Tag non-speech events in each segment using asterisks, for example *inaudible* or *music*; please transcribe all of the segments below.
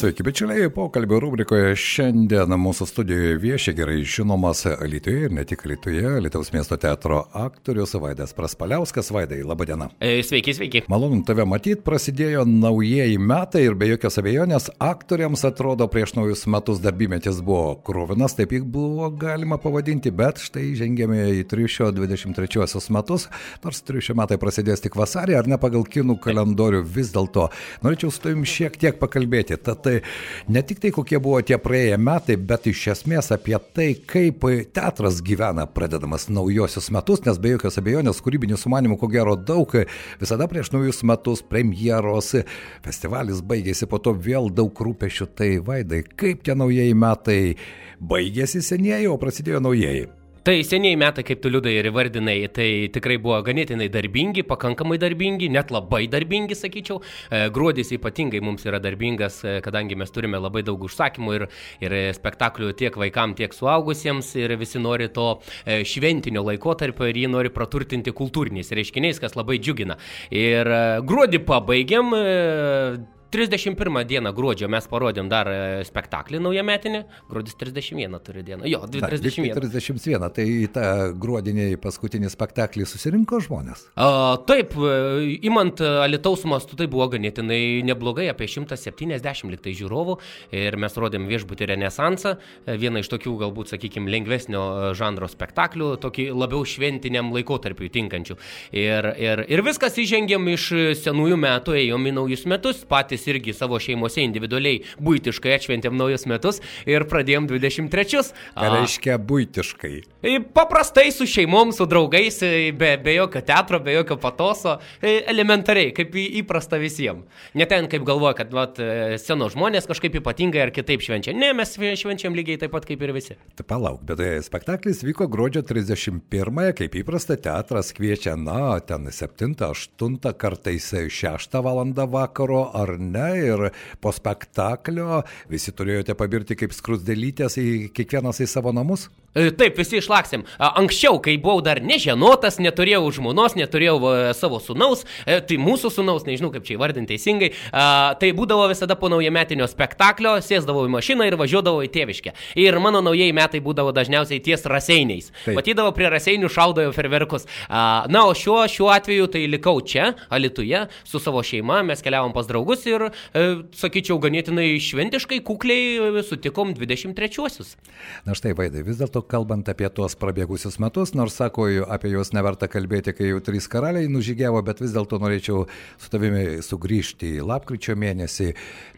Sveiki, bičiuliai, pokalbio rubrikoje šiandien mūsų studijoje vieši gerai žinomas Lietuvoje ir ne tik Lietuvoje, Lietuvos miesto teatro aktorius Vaidas Praspaliauskas. Vaidai, laba diena. E, sveiki, sveiki. Malonu tave matyti, prasidėjo naujieji metai ir be jokios abejonės aktoriams atrodo prieš naujus metus darbymetis buvo krūvinas, taip jį buvo galima pavadinti, bet štai žengėme į 323 metus, nors 300 metai prasidės tik vasarį, ar ne pagal kinų kalendorių vis dėlto. Norėčiau su tavim šiek tiek pakalbėti. Tad tai ne tik tai, kokie buvo tie praėję metai, bet iš esmės apie tai, kaip teatras gyvena pradedamas naujosius metus, nes be jokios abejonės kūrybinių sumanimų ko gero daug, visada prieš naujus metus premjeros, festivalis baigėsi, po to vėl daug rūpešių, tai vaidai, kaip tie naujieji metai baigėsi senieji, o prasidėjo naujieji. Tai seniai metai, kaip tu liudai ir įvardinai, tai tikrai buvo ganėtinai darbingi, pakankamai darbingi, net labai darbingi, sakyčiau. E, gruodis ypatingai mums yra darbingas, e, kadangi mes turime labai daug užsakymų ir, ir spektaklių tiek vaikams, tiek suaugusiems ir visi nori to e, šventinio laikotarpio ir jį nori praturtinti kultūriniais reiškiniais, kas labai džiugina. Ir gruodį pabaigiam 31 dieną gruodžio mes parodėm dar e, spektaklį naujametinį, gruodis 31 turi dieną. Jo, 31. Da, 31, tai į tą gruodinį paskutinį spektaklį susirinko žmonės? A, taip, įmant e, Alitaus mastu tai buvo ganėtinai neblogai, apie 170 liktai žiūrovų ir mes rodėm viešbutį Renesansą, e, vieną iš tokių galbūt, sakykime, lengvesnio žanro spektaklių, tokį labiau šventiniam laikotarpiu tinkančių. Ir, ir, ir viskas įžengėm iš senųjų metų, ėjom į naujus metus, patys patys irgi savo šeimose individualiai būtiškai atšventėm naujus metus ir pradėjom 23. Ką reiškia būtiškai? Paprastai su šeimom, su draugais, be, be jokio teatro, be jokio patoso, elementariai, kaip įprasta visiems. Ne ten, kaip galvoja, kad vat, seno žmonės kažkaip ypatingai ar kitaip švenčia. Ne, mes švenčiam lygiai taip pat kaip ir visi. Tai palauk, bet spektaklis vyko gruodžio 31-ąją, kaip įprasta, teatras kviečia, na, ten 7-8 kartais 6 val. vakaro ar ne, ir po spektaklio visi turėjote pabirti kaip skrusdelytės į kiekvienas į savo namus? E, taip, visi išlaksim. Anksčiau, kai buvau dar nežinotas, neturėjau žmonos, neturėjau savo sunaus, e, tai mūsų sunaus, nežinau kaip čia įvardinti teisingai, tai būdavo visada po naujametinio spektaklio, sėsdavau į mašiną ir važiuodavau į tėviškę. Ir mano naujieji metai būdavo dažniausiai ties raseiniais. Taip. Matydavau prie raseinių šaudojo ferverkus. Na, o šiuo, šiuo atveju tai likau čia, Alituje, su savo šeima, mes keliavom pas draugus ir, e, sakyčiau, ganėtinai šventiškai, kukliai sutikom 23-uosius. Na štai, Vaidai, vis dėlto kalbant apie tuos prabėgusius metus, nors sako, apie juos neverta kalbėti, kai jau trys karaliai nužygiavo, bet vis dėlto norėčiau su tavimi sugrįžti į lapkričio mėnesį,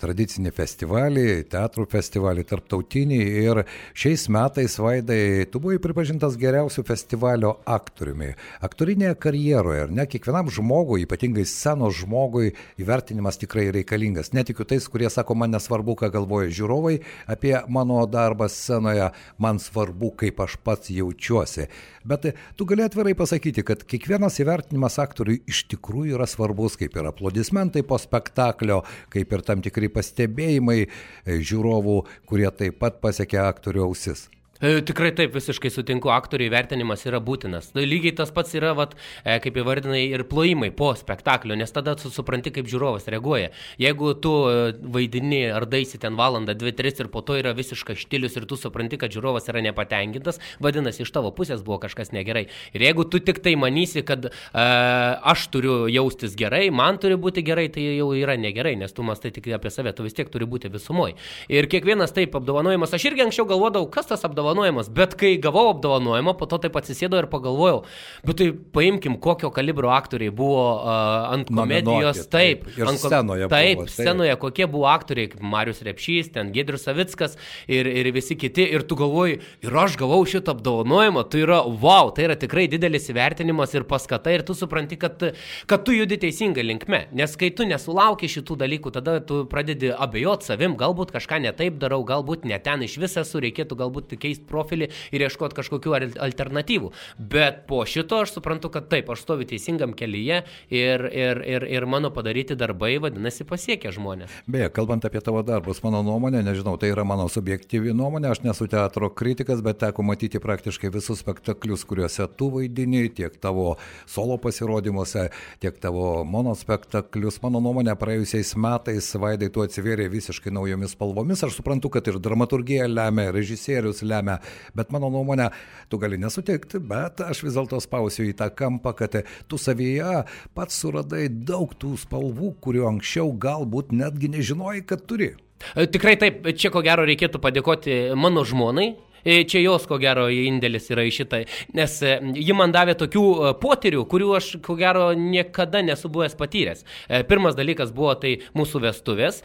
tradicinį festivalį, teatrų festivalį, tarptautinį ir šiais metais, Vaidai, tu buvai pripažintas geriausiu festivalio aktoriumi. Aktorinėje karjeroje, ar ne, kiekvienam žmogui, ypatingai scenos žmogui, įvertinimas tikrai reikalingas. Netikiu tais, kurie sako, man nesvarbu, ką galvoja žiūrovai apie mano darbą scenoje, man svarbu, kaip aš pats jaučiuosi. Bet tu gali atvirai pasakyti, kad kiekvienas įvertinimas aktoriui iš tikrųjų yra svarbus, kaip ir aplodismentai po spektaklio, kaip ir tam tikri pastebėjimai e, žiūrovų, kurie taip pat pasiekia aktorių ausis. E, tikrai taip, visiškai sutinku, aktorių įvertinimas yra būtinas. Lygiai tas pats yra, vat, e, kaip įvardinai, ir plojimai po spektaklio, nes tada tu supranti, kaip žiūrovas reaguoja. Jeigu tu e, vaidini ar daisi ten valandą, dvi, tris ir po to yra visiškas štilius ir tu supranti, kad žiūrovas yra nepatenkintas, vadinasi, iš tavo pusės buvo kažkas negerai. Ir jeigu tu tik tai manysi, kad e, aš turiu jaustis gerai, man turi būti gerai, tai jau yra negerai, nes tu mastai tik apie save, tu vis tiek turi būti visumoje. Ir kiekvienas taip apdovanojimas, aš irgi anksčiau galvodavau, kas tas apdovanojimas apdovanojimas, bet kai gavau apdovanojimą, po to taip atsisėdau ir pagalvojau, bet tai paimkim, kokio kalibro aktoriai buvo uh, ant komedijos, taip, taip, ant scenoje. Taip, buvo, taip, scenoje kokie buvo aktoriai, kaip Marius Repšys, ten Gedrius Savickas ir, ir visi kiti, ir tu galvoji, ir aš gavau šitą apdovanojimą, tai yra wow, tai yra tikrai didelis įvertinimas ir paskata, ir tu supranti, kad, kad tu judi teisinga linkme, nes kai tu nesulauki šitų dalykų, tada tu pradedi abejoti savim, galbūt kažką netaip darau, galbūt ne ten iš viso esu, reikėtų galbūt keisti keisti profilį ir ieškoti kažkokių alternatyvų. Bet po šito aš suprantu, kad taip, aš stoviu teisingam kelyje ir, ir, ir, ir mano padaryti darbai, vadinasi, pasiekia žmonės. Beje, kalbant apie tavo darbus, mano nuomonė, nežinau, tai yra mano subjektyvi nuomonė, aš nesu teatro kritikas, bet teko matyti praktiškai visus spektaklius, kuriuose tu vaidini, tiek tavo solo pasirodymuose, tiek tavo monospektaklius. Mano nuomonė, praėjusiais metais Vaidai tu atsivėrė visiškai naujomis spalvomis. Aš suprantu, kad ir dramaturgija lemia, režisierius lemia, bet mano nuomonė, tu gali nesutikti, bet aš vis dėlto spausiu į tą kampą, kad tu savyje pats suradai daug tų spalvų, kurių anksčiau galbūt netgi nežinojai, kad turi. E, tikrai taip, čia ko gero reikėtų padėkoti mano žmonai, čia jos, ko gero, indėlis yra į šitą, nes e, ji man davė tokių e, potyrių, kurių aš, ko gero, niekada nesu buvęs patyręs. Pirmas dalykas buvo tai mūsų vestuvės.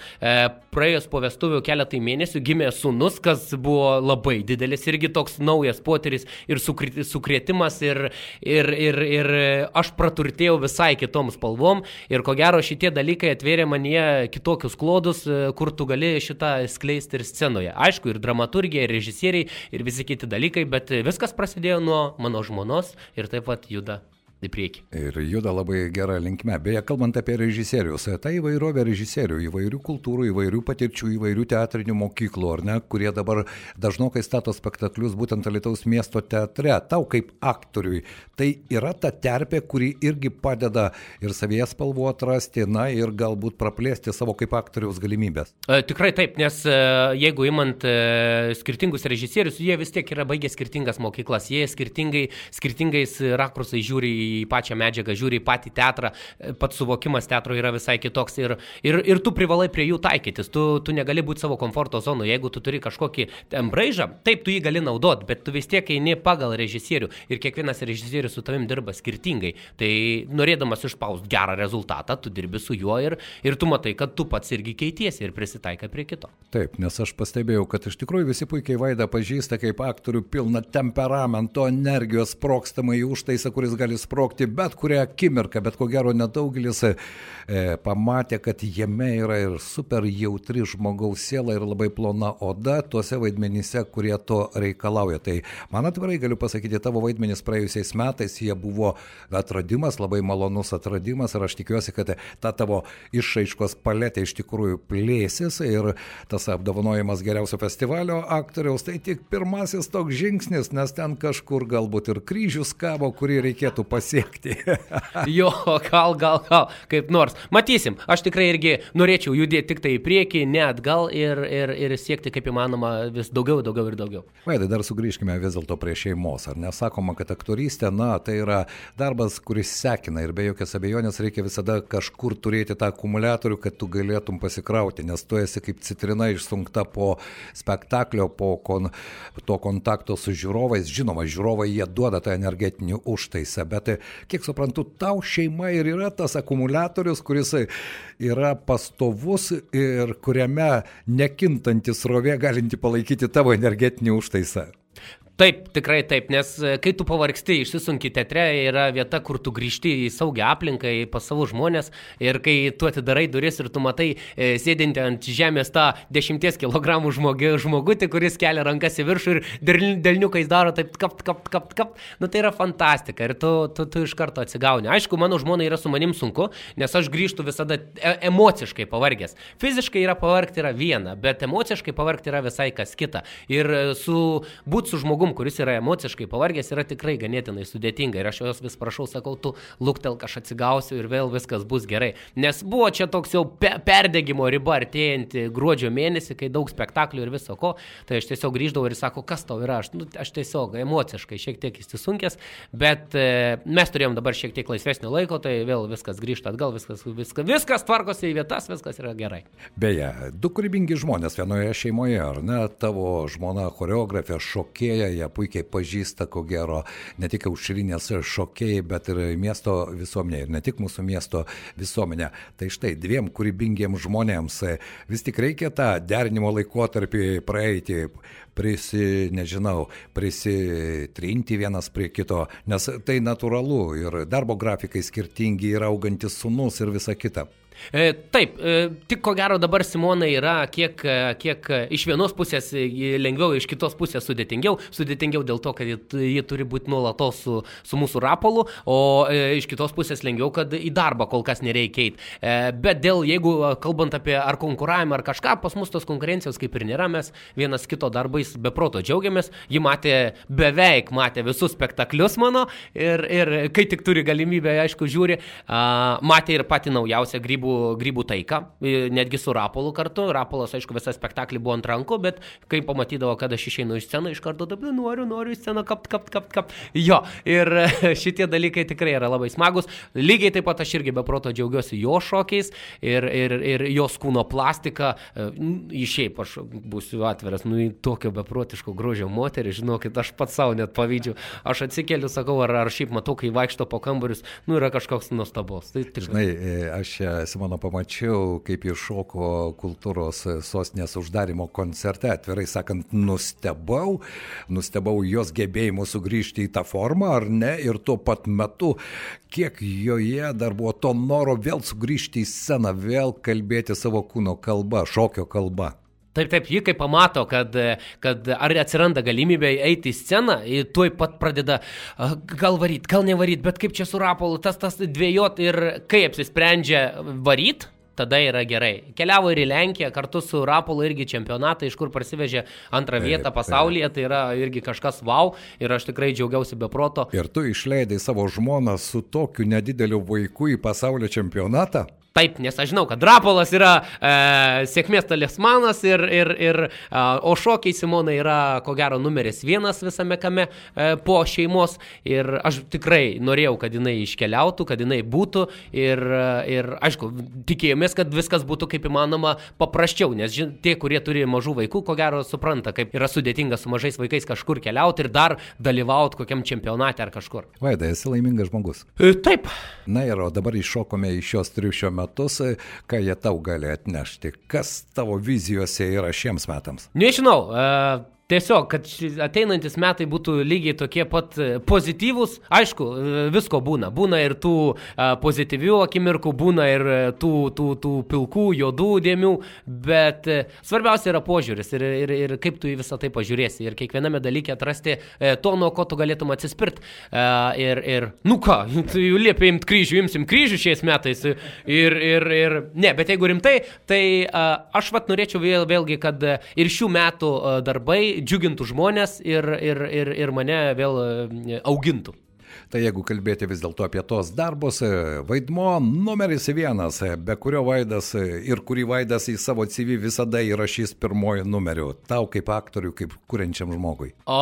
Praėjus po vestuvių keletai mėnesių gimė sunus, kas buvo labai didelis, irgi toks naujas potyris ir sukrėtimas ir, ir, ir, ir aš praturtėjau visai kitom spalvom ir ko gero šitie dalykai atvėrė manie kitokius klodus, kur tu gali šitą skleisti ir scenoje. Aišku, ir dramaturgija, ir režisieriai ir visi kiti dalykai, bet viskas prasidėjo nuo mano žmonos ir taip pat juda į priekį. Ir juda labai gerą linkmę. Beje, kalbant apie režisierius, ta įvairovė režisierių, įvairių kultūrų, įvairių patirčių, įvairių teatrinių mokyklų, ar ne, kurie dabar dažnokai stato spektaklius būtent Alitaus miesto teatre. Tau kaip aktoriui, tai yra ta terpė, kuri irgi padeda ir savies spalvų atrasti, na ir galbūt praplėsti savo kaip aktoriaus galimybės. E, tikrai taip, nes e, jeigu imant e, skirtingus režisierius, jie vis tiek yra baigę skirtingas mokyklas, jie skirtingai, skirtingais rakursais žiūri į į pačią medžiagą, žiūri į patį teatrą, pats suvokimas teatro yra visai kitoks ir, ir, ir tu privalai prie jų taikytis, tu, tu negali būti savo komforto zonoje, jeigu tu turi kažkokį ten braižą, taip tu jį gali naudoti, bet tu vis tiek eini pagal režisierių ir kiekvienas režisierius su tavim dirba skirtingai. Tai norėdamas išspausti gerą rezultatą, tu dirbi su juo ir, ir tu matai, kad tu pats irgi keitiesi ir prisitaikai prie kito. Taip, nes aš pastebėjau, kad iš tikrųjų visi puikiai Vaidą pažįsta kaip aktorių pilną temperamento, energijos sprokstamą į užtaisą, kuris gali sprokti sprokti bet kurią akimirką, bet ko gero nedaugelis e, pamatė, kad jame yra ir super jautri žmogaus siela ir labai plona oda tuose vaidmenyse, kurie to reikalauja. Tai man atvirai galiu pasakyti, tavo vaidmenys praėjusiais metais jie buvo atradimas, labai malonus atradimas ir aš tikiuosi, kad ta tavo išraiškos paletė iš tikrųjų plėsis ir tas apdovanojimas geriausio festivalio aktoriaus tai tik pirmasis toks žingsnis, nes ten kažkur galbūt ir kryžius kabo, kurį reikėtų pasiekti pasiekti. *laughs* jo, gal, gal, gal, kaip nors. Matysim, aš tikrai irgi norėčiau judėti tik tai į priekį, ne atgal ir, ir, ir siekti kaip įmanoma vis daugiau, daugiau ir daugiau. Vaidai, dar sugrįžkime vis dėlto prie šeimos. Ar nesakoma, kad aktorystė, na, tai yra darbas, kuris sekina ir be jokios abejonės reikia visada kažkur turėti tą akumuliatorių, kad tu galėtum pasikrauti, nes tu esi kaip citrina išsunkta po spektaklio, po kon, to kontakto su žiūrovais. Žinoma, žiūrovai jie duoda tą energetinį užtaisą, bet kiek suprantu, tau šeima ir yra tas akumuliatorius, kuris yra pastovus ir kuriame nekintantis rovė galinti palaikyti tavo energetinį užtaisą. Taip, tikrai taip, nes e, kai tu pavargsti, išsisunki teatre, yra vieta, kur tu grįžti į saugią aplinką, į pas savo žmonės ir kai tu atidarai duris ir tu matai e, sėdinti ant žemės tą 10 kg žmogi, žmogutį, kuris kelia rankas į viršų ir delniukais daro taip kap, kap, kap, kap, nu tai yra fantastika ir tu, tu, tu iš karto atsigauni. Aišku, mano žmona yra su manim sunku, nes aš grįžtu visada e emociškai pavargęs. Fiziškai yra pavargti yra viena, bet emociškai pavargti yra visai kas kita. Ir e, su, būti su žmogu žmogum, kuris yra emociškai pavargęs, yra tikrai ganėtinai sudėtinga. Ir aš jos vis prašau, sakau, tu luktelk, aš atsigausiu ir vėl viskas bus gerai. Nes buvo čia toks jau pe perdegimo riba artėjantį gruodžio mėnesį, kai daug spektaklių ir viso ko. Tai aš tiesiog grįždavau ir sakau, kas tau yra. Aš, nu, aš tiesiog emociškai šiek tiek įsisunkęs, bet e, mes turėjom dabar šiek tiek laisvesnio laiko, tai vėl viskas grįžta atgal, viskas, viskas, viskas tvarkosi į vietas, viskas yra gerai. Beje, du kūrybingi žmonės vienoje šeimoje, ar ne? Tavo žmona choreografė, šokėja, ją puikiai pažįsta, ko gero, ne tik aušrinės šokėjai, bet ir miesto visuomenė, ir ne tik mūsų miesto visuomenė. Tai štai dviem kūrybingiems žmonėms vis tik reikia tą derinimo laikotarpį praeiti, prisi, nežinau, prisitrinti vienas prie kito, nes tai natūralu ir darbo grafikai skirtingi, yra augantis sunus ir visa kita. E, taip, e, tik ko gero dabar Simonai yra kiek, e, kiek iš vienos pusės lengviau, iš kitos pusės sudėtingiau. Sudėtingiau dėl to, kad ji, turi būti nuolatos su, su mūsų rapolu, o iš kitos pusės lengviau, kad į darbą kol kas nereikia eiti. Bet dėl, jeigu kalbant apie ar konkuravimą ar kažką, pas mus tos konkurencijos kaip ir nėra, mes vienas kito darbais be proto džiaugiamės. Ji matė, beveik matė visus spektaklius mano ir, ir kai tik turi galimybę, aišku, žiūri, matė ir pati naujausią grybų grybų, grybų taiką, netgi su Rapolu kartu. Rapolas, aišku, visą spektaklį buvo ant rankų, bet kai pamatydavo, kad aš išeinu iš sceną, iš karto dabar noriu, noriu į sceną kapt, kapt, kapt, kapt. Jo, ir *laughs* šitie dalykai tikrai yra labai smagus. Lygiai taip pat aš irgi be proto džiaugiuosi jo šokiais ir, ir, ir jos kūno plastika. Išėjai, aš būsiu atviras, nu į tokio beprotiško grožio moterį, žinokit, aš pats savo net pavydžiu. Aš atsikeliu, sakau, ar, ar šiaip matau, kai vaikšto po kambarius, nu yra kažkoks nuostabos. Tai, tai Žinai, e, aš Simono pamačiau, kaip jis šoko kultūros sostinės uždarimo koncerte. Atvirai sakant, nustebau, nustebau jos gebėjimu sugrįžti į tą formą, ar ne, ir tuo pat metu, kiek joje dar buvo to noro vėl sugrįžti į sceną, vėl kalbėti savo kūno kalbą, šokio kalbą. Taip, taip, ji kai pamato, kad, kad ar atsiranda galimybė eiti į sceną, tuoj pat pradeda gal varyt, gal nevaryt, bet kaip čia su rapolu, tas tas dviejot ir kai apsisprendžia varyt, tada yra gerai. Keliavo ir į Lenkiją kartu su Rapolu irgi čempionatą, iš kur parsivežė antrą vietą pasaulyje, tai yra irgi kažkas wow ir aš tikrai džiaugiausi be proto. Ir tu išleidai savo žmoną su tokiu nedideliu vaiku į pasaulio čempionatą? Taip, nes aš žinau, kad Rapolas yra e, sėkmės talismanas ir, ir, ir e, o šokiai Simona yra ko gero numeris vienas visame kame e, po šeimos ir aš tikrai norėjau, kad jinai iškeliautų, kad jinai būtų ir, ir aišku, tikėjomės, kad viskas būtų kaip įmanoma paprasčiau, nes žin, tie, kurie turi mažų vaikų, ko gero supranta, kaip yra sudėtinga su mažais vaikais kažkur keliauti ir dar dalyvauti kokiam čempionate ar kažkur. Vaidai, esi laimingas žmogus. E, taip. Na ir o dabar iššokome iš šios triušio metu metus, ką jie tau gali atnešti. Kas tavo vizijose yra šiems metams? Nežinau, uh, Tiesiog, kad ateinantis metai būtų lygiai tokie pat e, pozityvūs, aišku, e, visko būna. Būna ir tų a, pozityvių akimirkų, būna ir tų, tų, tų pilkų, juodų dėmių, bet svarbiausia yra požiūris ir, ir, ir kaip tu į visą tai pažiūrėsi. Ir kiekviename dalyke atrasti to, nuo ko tu galėtum atsispirti. Ir, ir, nu ką, *laughs* tu jau liepia imti kryžių, imsim kryžių šiais metais. Ir, ir, ir, ne, bet jeigu rimtai, tai aš vat norėčiau vėl, vėlgi, kad ir šių metų darbai džiugintų žmonės ir, ir, ir, ir mane vėl e, augintų. Tai jeigu kalbėti vis dėlto apie tos darbus, e, vaidmo numeris vienas, e, be kurio Vaidas e, ir kurį Vaidas į savo CV visada įrašys pirmojo numeriu, tau kaip aktoriui, kaip kuriančiam žmogui. O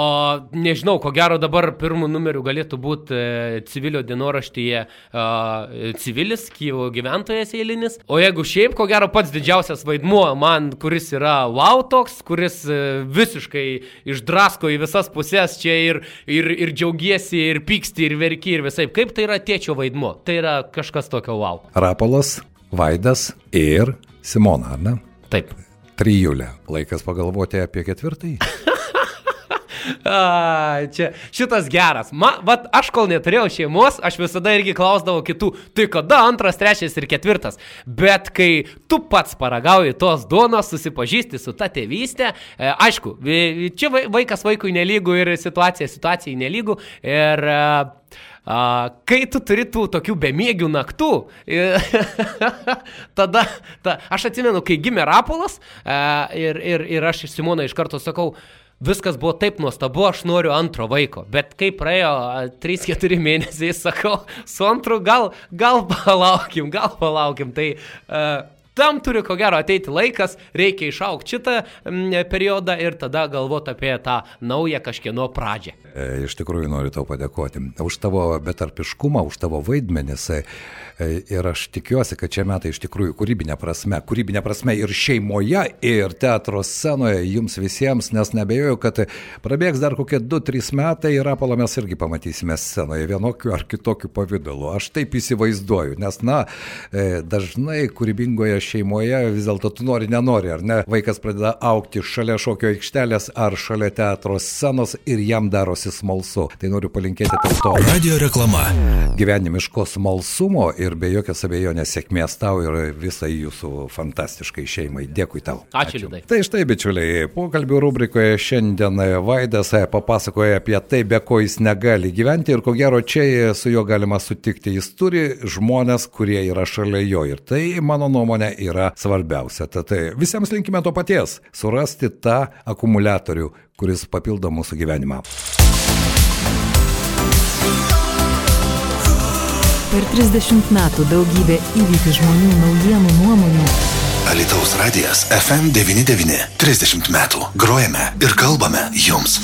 nežinau, ko gero dabar pirmų numerių galėtų būti civilio dienoraštyje civilis, Kyivo gyventojas eilinis. O jeigu šiaip, ko gero pats didžiausias vaidmuo man, kuris yra wow toks, kuris visiškai išdrasko į visas pusės, čia ir, ir, ir džiaugiesi, ir pyksti, ir ir verki ir visai. Kaip tai yra tėčio vaidmo? Tai yra kažkas tokio wow. Rapolas, Vaidas ir Simona, ar ne? Taip. Trijulė. Laikas pagalvoti apie ketvirtąjį. *laughs* A, čia šitas geras. Ma, vat, aš kol neturėjau šeimos, aš visada irgi klausdavau kitų, tai kada antras, trečias ir ketvirtas. Bet kai tu pats paragauji tos duonos, susipažįsti su ta tėvystė, e, aišku, čia vaikas vaikui nelygų ir situacija situacijai nelygų. Ir e, A, kai tu turi tų tokių bemėgių naktų, *laughs* tada, ta, aš atsimenu, kai gimė Rapolas a, e, ir, ir, ir aš Simona iš karto sakau, viskas buvo taip nuostabu, aš noriu antro vaiko. Bet kai praėjo 3-4 *laughs* mėnesiai, sakau, su antru gal, gal palaukim, gal palaukim. Tai uh, Tam turi ko gero ateiti laikas, reikia išaukti šitą periodą ir tada galvoti apie tą naują kažkieno pradžią. E, iš tikrųjų noriu tau padėkoti už tavo betarpiškumą, už tavo vaidmenis. E, ir aš tikiuosi, kad šie metai iš tikrųjų kūrybinė prasme, kūrybinė prasme ir šeimoje, ir teatro scenoje jums visiems, nes nebejoju, kad prabėgs dar kokie 2-3 metai ir Apolą mes irgi pamatysime scenoje vienokiu ar kitokiu pavydalu. Aš taip įsivaizduoju, nes, na, e, dažnai kūrybingoje šeimoje, vis dėlto tu nori, nenori, ar ne? Vaikas pradeda aukti šalia šokio aikštelės ar šalia teatro scenos ir jam darosi smalsu. Tai noriu palinkėti tau to. Radio reklama. Gyvenimiško smalsumo ir be jokios abejonės sėkmės tau ir visai jūsų fantastiškai šeimai. Dėkui tau. Ačiū, Liudai. Tai štai, bičiuliai, pokalbių rubrikoje šiandien Vaidas papasakoja apie tai, be ko jis negali gyventi ir ko gero čia su juo galima sutikti. Jis turi žmonės, kurie yra šalia jo ir tai, mano nuomonė, yra svarbiausia. Tad tai visiems linkime to paties - surasti tą akumuliatorių, kuris papildo mūsų gyvenimą. Per 30 metų daugybė įvykių žmonių, naujienų, nuomonių. Alitaus radijas FM99. 30 metų. Grojame ir kalbame jums.